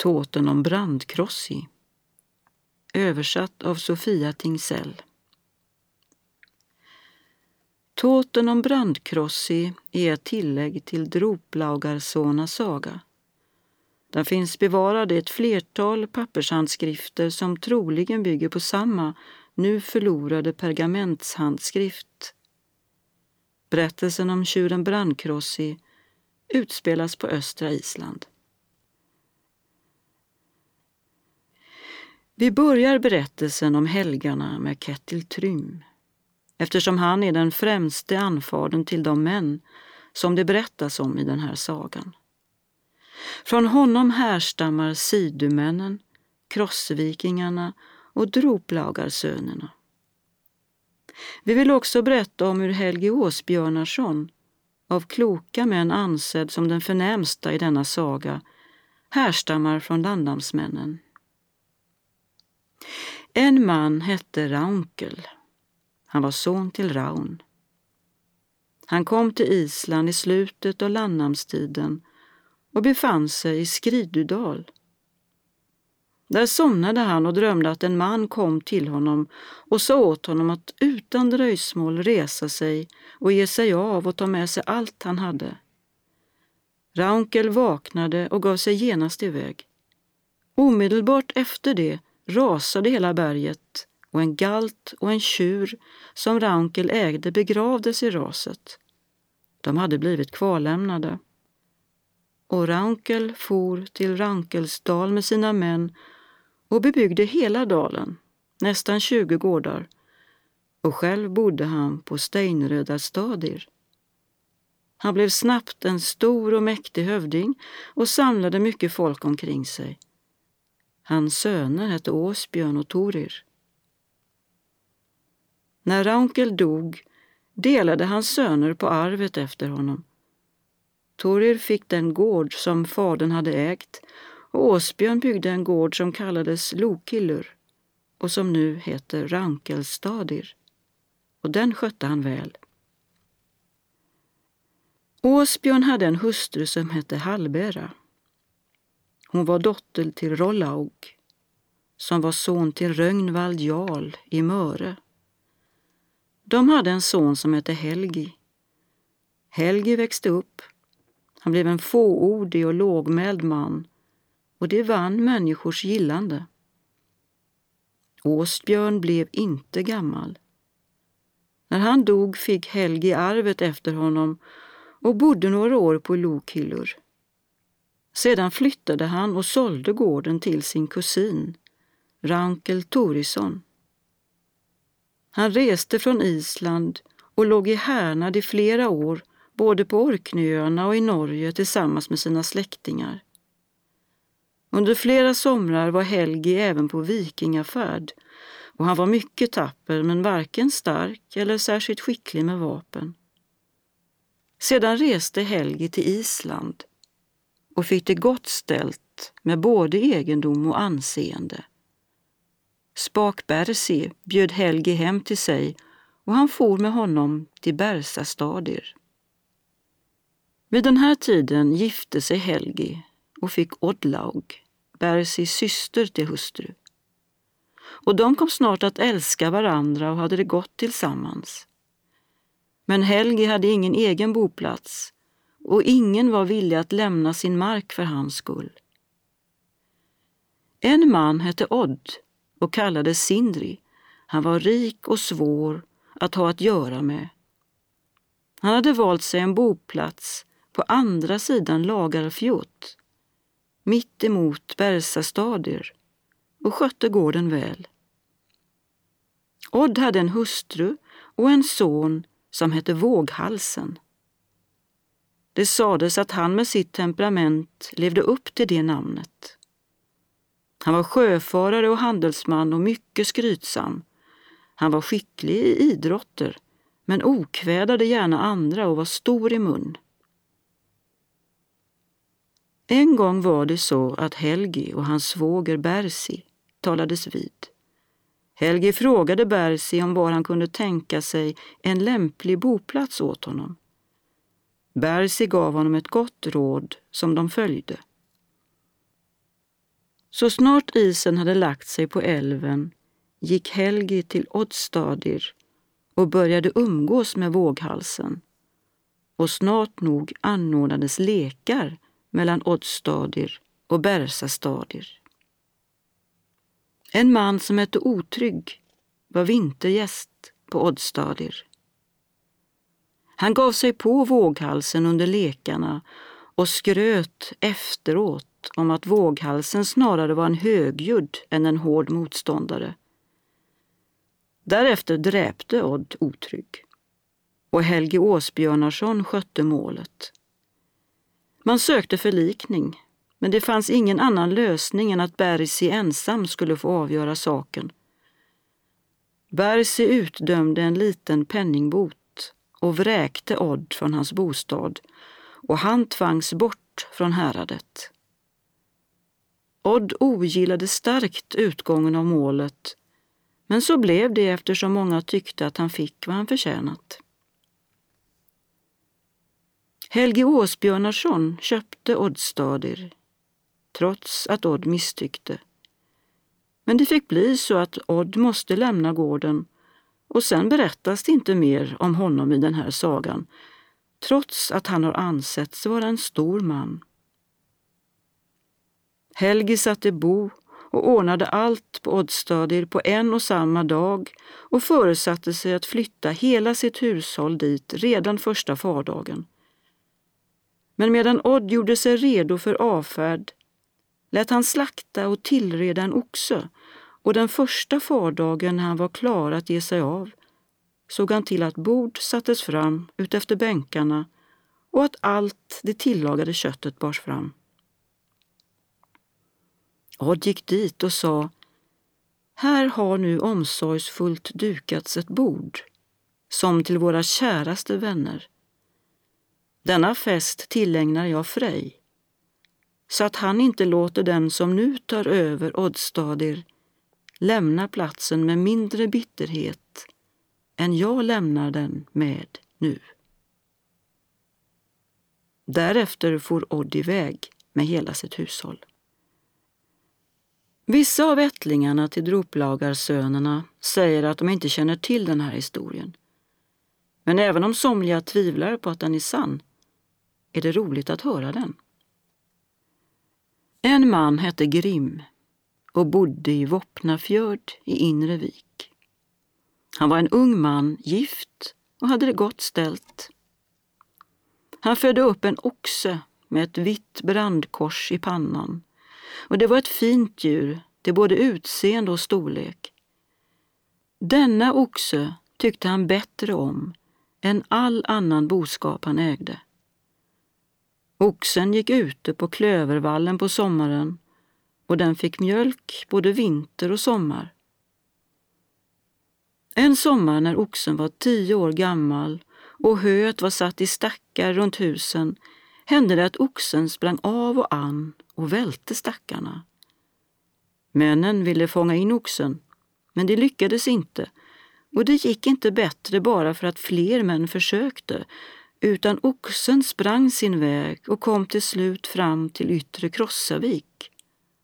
Tåten om brandkrossi. Översatt av Sofia Tingsell. Tåten om brandkrossi är ett tillägg till Droplaugarsona saga. Den finns bevarad i ett flertal pappershandskrifter som troligen bygger på samma, nu förlorade pergamentshandskrift. Berättelsen om tjuren Brandkrossi utspelas på östra Island. Vi börjar berättelsen om helgarna med Kettil Trym eftersom han är den främste anfadern till de män som det berättas om i den här sagan. Från honom härstammar sidumännen, krossvikingarna och droplagarsönerna. Vi vill också berätta om hur Helge Åsbjörnarsson, av kloka män ansedd som den förnämsta i denna saga, härstammar från Landamsmännen en man hette Raunkel. Han var son till Raun. Han kom till Island i slutet av landnamnstiden och befann sig i Skridudal. Där somnade han och drömde att en man kom till honom och sa åt honom att utan dröjsmål resa sig och ge sig av och ta med sig allt han hade. Raunkel vaknade och gav sig genast iväg. Omedelbart efter det rasade hela berget och en galt och en tjur som Raunkel ägde begravdes i raset. De hade blivit kvarlämnade. Och Raunkel for till Rankelsdal med sina män och bebyggde hela dalen, nästan 20 gårdar, och själv bodde han på Steinröda stadir. Han blev snabbt en stor och mäktig hövding och samlade mycket folk omkring sig. Hans söner hette Åsbjörn och Torir. När Raunkel dog delade hans söner på arvet efter honom. Torir fick den gård som fadern hade ägt och Åsbjörn byggde en gård som kallades Lokillur och som nu heter Rankelstadir. Och den skötte han väl. Åsbjörn hade en hustru som hette Hallbera. Hon var dotter till Rollaug som var son till Rögnvald jarl i Möre. De hade en son som hette Helgi. Helgi växte upp. Han blev en fåordig och lågmäld man och det vann människors gillande. Åsbjörn blev inte gammal. När han dog fick Helgi arvet efter honom och bodde några år på Lokhyllor. Sedan flyttade han och sålde gården till sin kusin, Rankel Torisson. Han reste från Island och låg i härnad i flera år både på Orkneyöarna och i Norge tillsammans med sina släktingar. Under flera somrar var Helgi även på vikingafärd och han var mycket tapper men varken stark eller särskilt skicklig med vapen. Sedan reste Helgi till Island och fick det gott ställt med både egendom och anseende. Spak-Bersi bjöd Helgi hem till sig och han for med honom till Bersastadir. Vid den här tiden gifte sig Helgi och fick Oddlaug, Bersis syster, till hustru. Och de kom snart att älska varandra och hade det gott tillsammans. Men Helgi hade ingen egen boplats och ingen var villig att lämna sin mark för hans skull. En man hette Odd och kallades Sindri. Han var rik och svår att ha att göra med. Han hade valt sig en boplats på andra sidan Lagarfjot, mitt emot Bersastadir och skötte gården väl. Odd hade en hustru och en son som hette Våghalsen. Det sades att han med sitt temperament levde upp till det namnet. Han var sjöfarare och handelsman och mycket skrytsam. Han var skicklig i idrotter men okvädade gärna andra och var stor i mun. En gång var det så att Helgi och hans svåger Bersi talades vid. Helgi frågade Bersi om var han kunde tänka sig en lämplig boplats åt honom. Bersi gav honom ett gott råd som de följde. Så snart isen hade lagt sig på älven gick Helgi till Oddstadir och började umgås med våghalsen. Och snart nog anordnades lekar mellan Oddstadir och Bersastadir. En man som hette Otrygg var vintergäst på Oddstadir. Han gav sig på våghalsen under lekarna och skröt efteråt om att våghalsen snarare var en högljudd än en hård motståndare. Därefter dräpte Odd Otrygg och Helge Åsbjörnarsson skötte målet. Man sökte förlikning, men det fanns ingen annan lösning än att Bersi ensam skulle få avgöra saken. Bersi utdömde en liten penningbot och vräkte Odd från hans bostad och han tvangs bort från häradet. Odd ogillade starkt utgången av målet men så blev det eftersom många tyckte att han fick vad han förtjänat. Helge Åsbjörnarsson köpte Oddstadir trots att Odd misstyckte. Men det fick bli så att Odd måste lämna gården och sen berättas det inte mer om honom i den här sagan, trots att han har ansetts vara en stor man. Helgi satte bo och ordnade allt på Oddstadir på en och samma dag och föresatte sig att flytta hela sitt hushåll dit redan första fardagen. Men medan Odd gjorde sig redo för avfärd lät han slakta och tillreda en oxe och den första fardagen när han var klar att ge sig av såg han till att bord sattes fram utefter bänkarna och att allt det tillagade köttet bars fram. Odd gick dit och sa Här har nu omsorgsfullt dukats ett bord, som till våra käraste vänner. Denna fest tillägnar jag Frej, så att han inte låter den som nu tar över Oddstadir lämna platsen med mindre bitterhet än jag lämnar den med nu. Därefter for Odd iväg med hela sitt hushåll. Vissa av ättlingarna till Droplagarsönerna säger att de inte känner till den här historien. Men även om somliga tvivlar på att den är sann är det roligt att höra den. En man hette Grim och bodde i Voppnafjörd i Inre Vik. Han var en ung man, gift och hade det gott ställt. Han födde upp en oxe med ett vitt brandkors i pannan och det var ett fint djur till både utseende och storlek. Denna oxe tyckte han bättre om än all annan boskap han ägde. Oxen gick ute på klövervallen på sommaren och den fick mjölk både vinter och sommar. En sommar när oxen var tio år gammal och höet var satt i stackar runt husen hände det att oxen sprang av och an och välte stackarna. Männen ville fånga in oxen, men det lyckades inte och det gick inte bättre bara för att fler män försökte, utan oxen sprang sin väg och kom till slut fram till yttre Krossavik,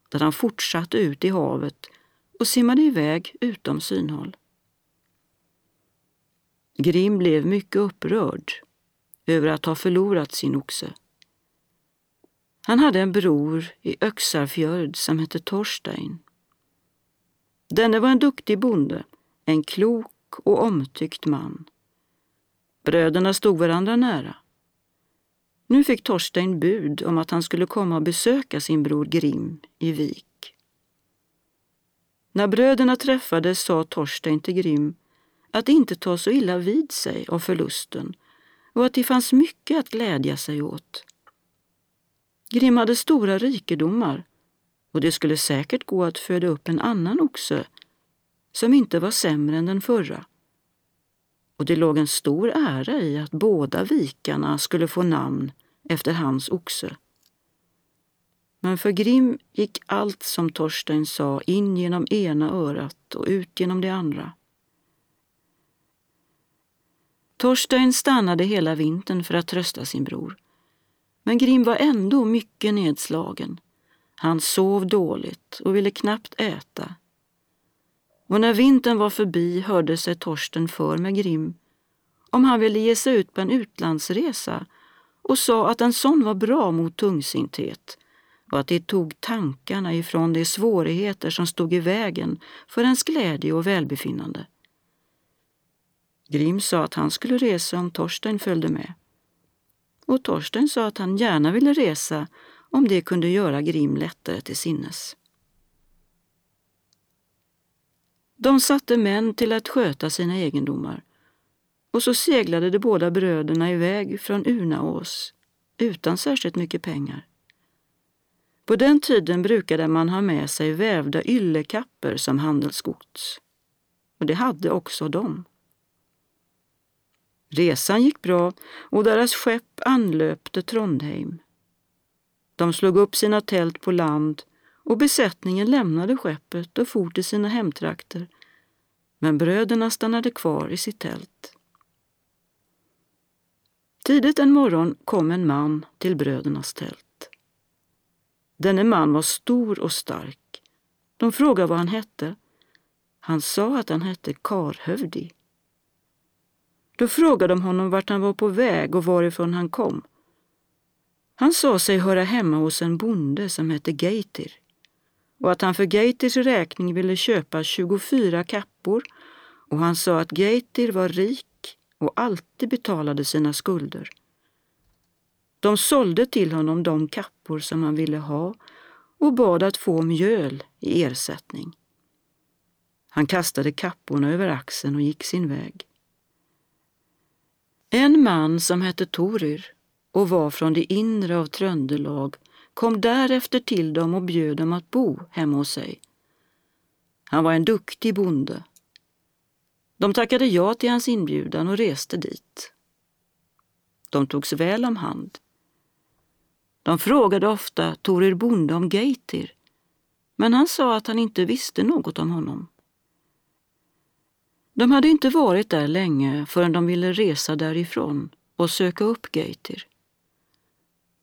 där han fortsatte ut i havet och simmade iväg utom synhåll. Grim blev mycket upprörd över att ha förlorat sin oxe. Han hade en bror i Öxarfjörd som hette Torstein. Denne var en duktig bonde, en klok och omtyckt man. Bröderna stod varandra nära. Nu fick Torstein bud om att han skulle komma och besöka sin bror Grim i Vik. När bröderna träffades sa Torstein till Grim att inte ta så illa vid sig av förlusten och att det fanns mycket att glädja sig åt. Grim hade stora rikedomar och det skulle säkert gå att föda upp en annan oxe som inte var sämre än den förra. Och det låg en stor ära i att båda vikarna skulle få namn efter hans oxe. Men för Grim gick allt som Torstein sa in genom ena örat och ut genom det andra. Torstein stannade hela vintern för att trösta sin bror. Men Grim var ändå mycket nedslagen. Han sov dåligt och ville knappt äta. Och när vintern var förbi hörde sig Torsten för med Grim om han ville ge sig ut på en utlandsresa och sa att en sån var bra mot tungsinthet och att det tog tankarna ifrån de svårigheter som stod i vägen för ens glädje och välbefinnande. Grim sa att han skulle resa om Torsten följde med. Och Torsten sa att han gärna ville resa om det kunde göra Grim lättare till sinnes. De satte män till att sköta sina egendomar och så seglade de båda bröderna iväg från Unaås utan särskilt mycket pengar. På den tiden brukade man ha med sig vävda yllekapper som handelsgods. Och det hade också de. Resan gick bra och deras skepp anlöpte Trondheim. De slog upp sina tält på land och besättningen lämnade skeppet och for till sina hemtrakter. Men bröderna stannade kvar i sitt tält. Tidigt en morgon kom en man till brödernas tält. Denne man var stor och stark. De frågade vad han hette. Han sa att han hette Karhövdi. Då frågade de honom vart han var på väg och varifrån han kom. Han sa sig höra hemma hos en bonde som hette Geitir och att han för Geitirs räkning ville köpa 24 kappor och han sa att Geitir var rik och alltid betalade sina skulder. De sålde till honom de kappor som han ville ha och bad att få mjöl i ersättning. Han kastade kapporna över axeln och gick sin väg. En man som hette Torir och var från det inre av Tröndelag kom därefter till dem och bjöd dem att bo hemma hos sig. Han var en duktig bonde de tackade ja till hans inbjudan och reste dit. De togs väl om hand. De frågade ofta Torir bonde om Geitir, men han sa att han inte visste något om honom. De hade inte varit där länge förrän de ville resa därifrån och söka upp Geitir.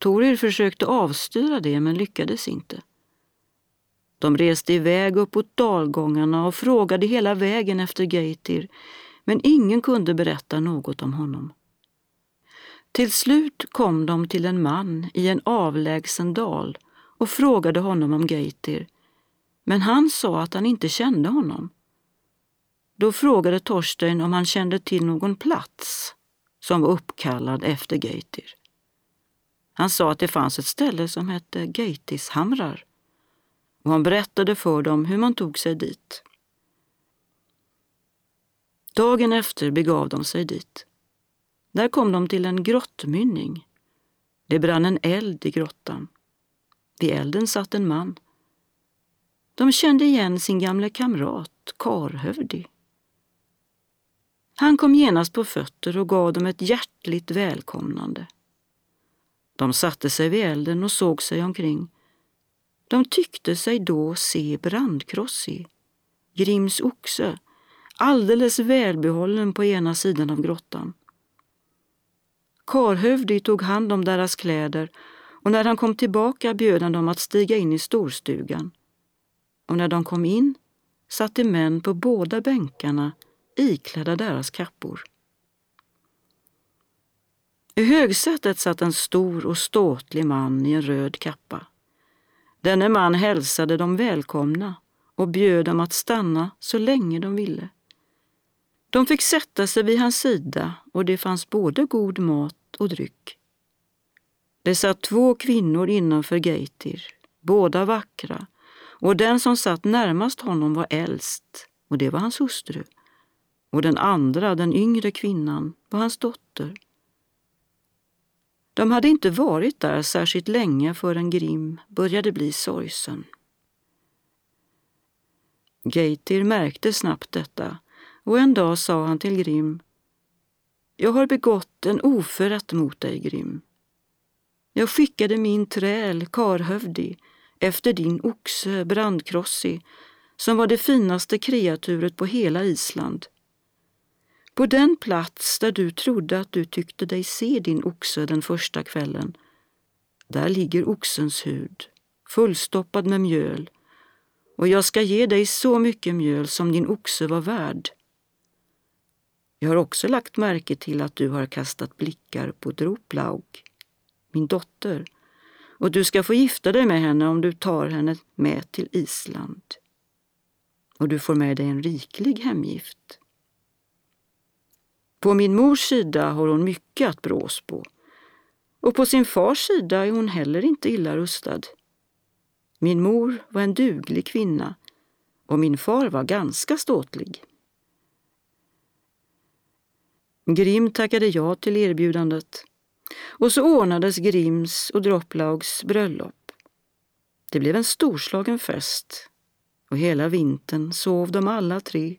Torir försökte avstyra det men lyckades inte. De reste iväg uppåt dalgångarna och frågade hela vägen efter Geitir, men ingen kunde berätta något om honom. Till slut kom de till en man i en avlägsen dal och frågade honom om Geitir, men han sa att han inte kände honom. Då frågade Torstein om han kände till någon plats som var uppkallad efter Geitir. Han sa att det fanns ett ställe som hette Geitishamrar och han berättade för dem hur man tog sig dit. Dagen efter begav de sig dit. Där kom de till en grottmynning. Det brann en eld i grottan. Vid elden satt en man. De kände igen sin gamle kamrat Karhövdi. Han kom genast på fötter och gav dem ett hjärtligt välkomnande. De satte sig vid elden och såg sig omkring. De tyckte sig då se Brandkrossi, Grims oxe, alldeles välbehållen på ena sidan av grottan. Karhövdi tog hand om deras kläder och när han kom tillbaka bjöd han dem att stiga in i storstugan. Och när de kom in satt det män på båda bänkarna iklädda deras kappor. I högsätet satt en stor och ståtlig man i en röd kappa. Denne man hälsade dem välkomna och bjöd dem att stanna så länge de ville. De fick sätta sig vid hans sida och det fanns både god mat och dryck. Det satt två kvinnor innanför Geitir, båda vackra, och den som satt närmast honom var äldst, och det var hans hustru, och den andra, den yngre kvinnan, var hans dotter. De hade inte varit där särskilt länge förrän Grim började bli sorgsen. Geitir märkte snabbt detta och en dag sa han till Grim Jag har begått en oförrätt mot dig, Grim. Jag skickade min träl, Karhövdi, efter din oxe, Brandkrossi, som var det finaste kreaturet på hela Island. På den plats där du trodde att du tyckte dig se din oxe den första kvällen, där ligger oxens hud, fullstoppad med mjöl, och jag ska ge dig så mycket mjöl som din oxe var värd. Jag har också lagt märke till att du har kastat blickar på Droplaug, min dotter, och du ska få gifta dig med henne om du tar henne med till Island. Och du får med dig en riklig hemgift. På min mors sida har hon mycket att brås på. Och på sin fars sida är hon heller inte illa rustad. Min mor var en duglig kvinna och min far var ganska ståtlig. Grim tackade ja till erbjudandet och så ordnades Grims och Dropplaugs bröllop. Det blev en storslagen fest och hela vintern sov de alla tre,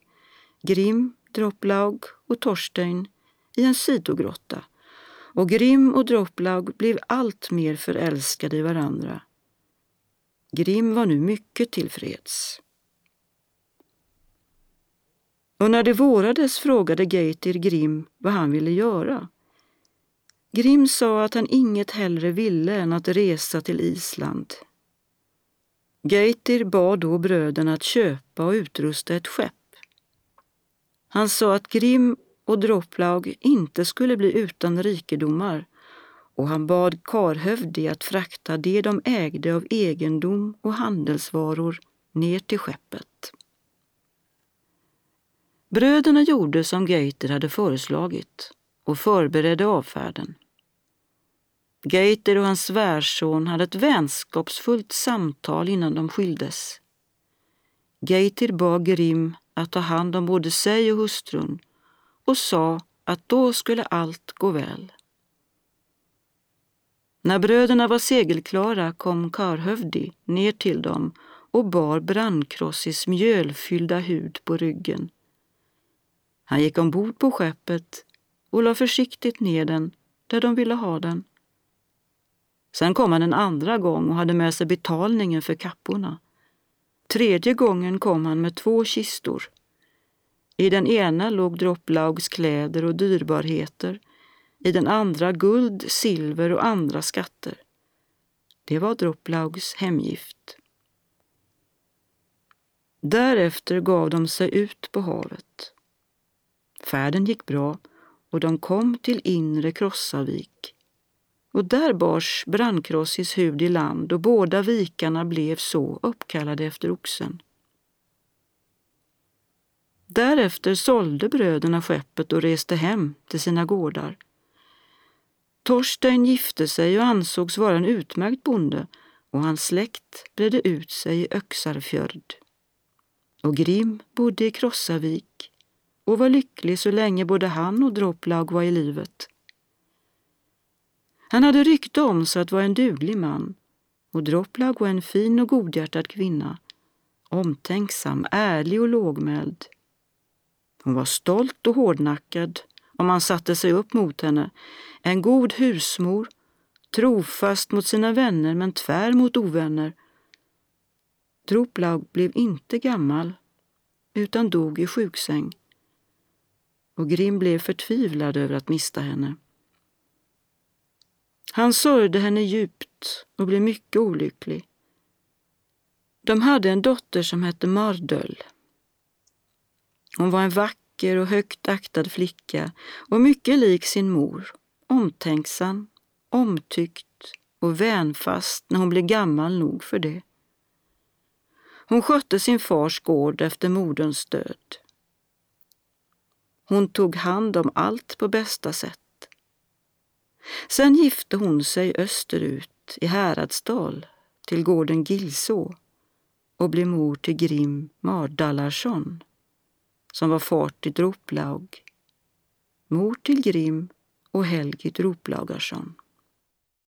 Grim, Dropplaug och Torstein, i en sidogrotta och Grim och Dropplaug blev allt mer förälskade i varandra. Grim var nu mycket tillfreds. Och när det vårades frågade Geitir Grim vad han ville göra. Grim sa att han inget hellre ville än att resa till Island. Geitir bad då bröderna att köpa och utrusta ett skepp. Han sa att Grim och Droplaug inte skulle bli utan rikedomar och han bad Karhövdi att frakta det de ägde av egendom och handelsvaror ner till skeppet. Bröderna gjorde som Geiter hade föreslagit och förberedde avfärden. Geiter och hans svärson hade ett vänskapsfullt samtal innan de skildes. Geiter bad Grim att ta hand om både sig och hustrun och sa att då skulle allt gå väl. När bröderna var segelklara kom Karhövdi ner till dem och bar brandkrossis mjölfyllda hud på ryggen. Han gick ombord på skeppet och la försiktigt ner den där de ville ha den. Sen kom han en andra gång och hade med sig betalningen för kapporna. Tredje gången kom han med två kistor. I den ena låg Dropplaugs kläder och dyrbarheter, i den andra guld, silver och andra skatter. Det var Dropplaugs hemgift. Därefter gav de sig ut på havet. Färden gick bra och de kom till inre Krossavik. Och där bars Brandkrossis hud i land och båda vikarna blev så uppkallade efter oxen. Därefter sålde bröderna skeppet och reste hem till sina gårdar. Torstein gifte sig och ansågs vara en utmärkt bonde och hans släkt bredde ut sig i Öxarfjörd. Och Grim bodde i Krossavik och var lycklig så länge både han och Droplaug var i livet. Han hade rykte om sig att vara en duglig man och Droplaug var en fin och godhjärtad kvinna, omtänksam, ärlig och lågmäld. Hon var stolt och hårdnackad om man satte sig upp mot henne, en god husmor, trofast mot sina vänner men tvär mot ovänner. Droplaug blev inte gammal utan dog i sjuksäng och Grim blev förtvivlad över att mista henne. Han sörjde henne djupt och blev mycket olycklig. De hade en dotter som hette Mardöl. Hon var en vacker och högt aktad flicka och mycket lik sin mor, omtänksam, omtyckt och vänfast när hon blev gammal nog för det. Hon skötte sin fars gård efter moderns död. Hon tog hand om allt på bästa sätt. Sen gifte hon sig österut i Häradsdal till gården Gilså och blev mor till Grim Mardallarsson som var far till Droplaug, mor till Grim och Helgi Droplaugarsson.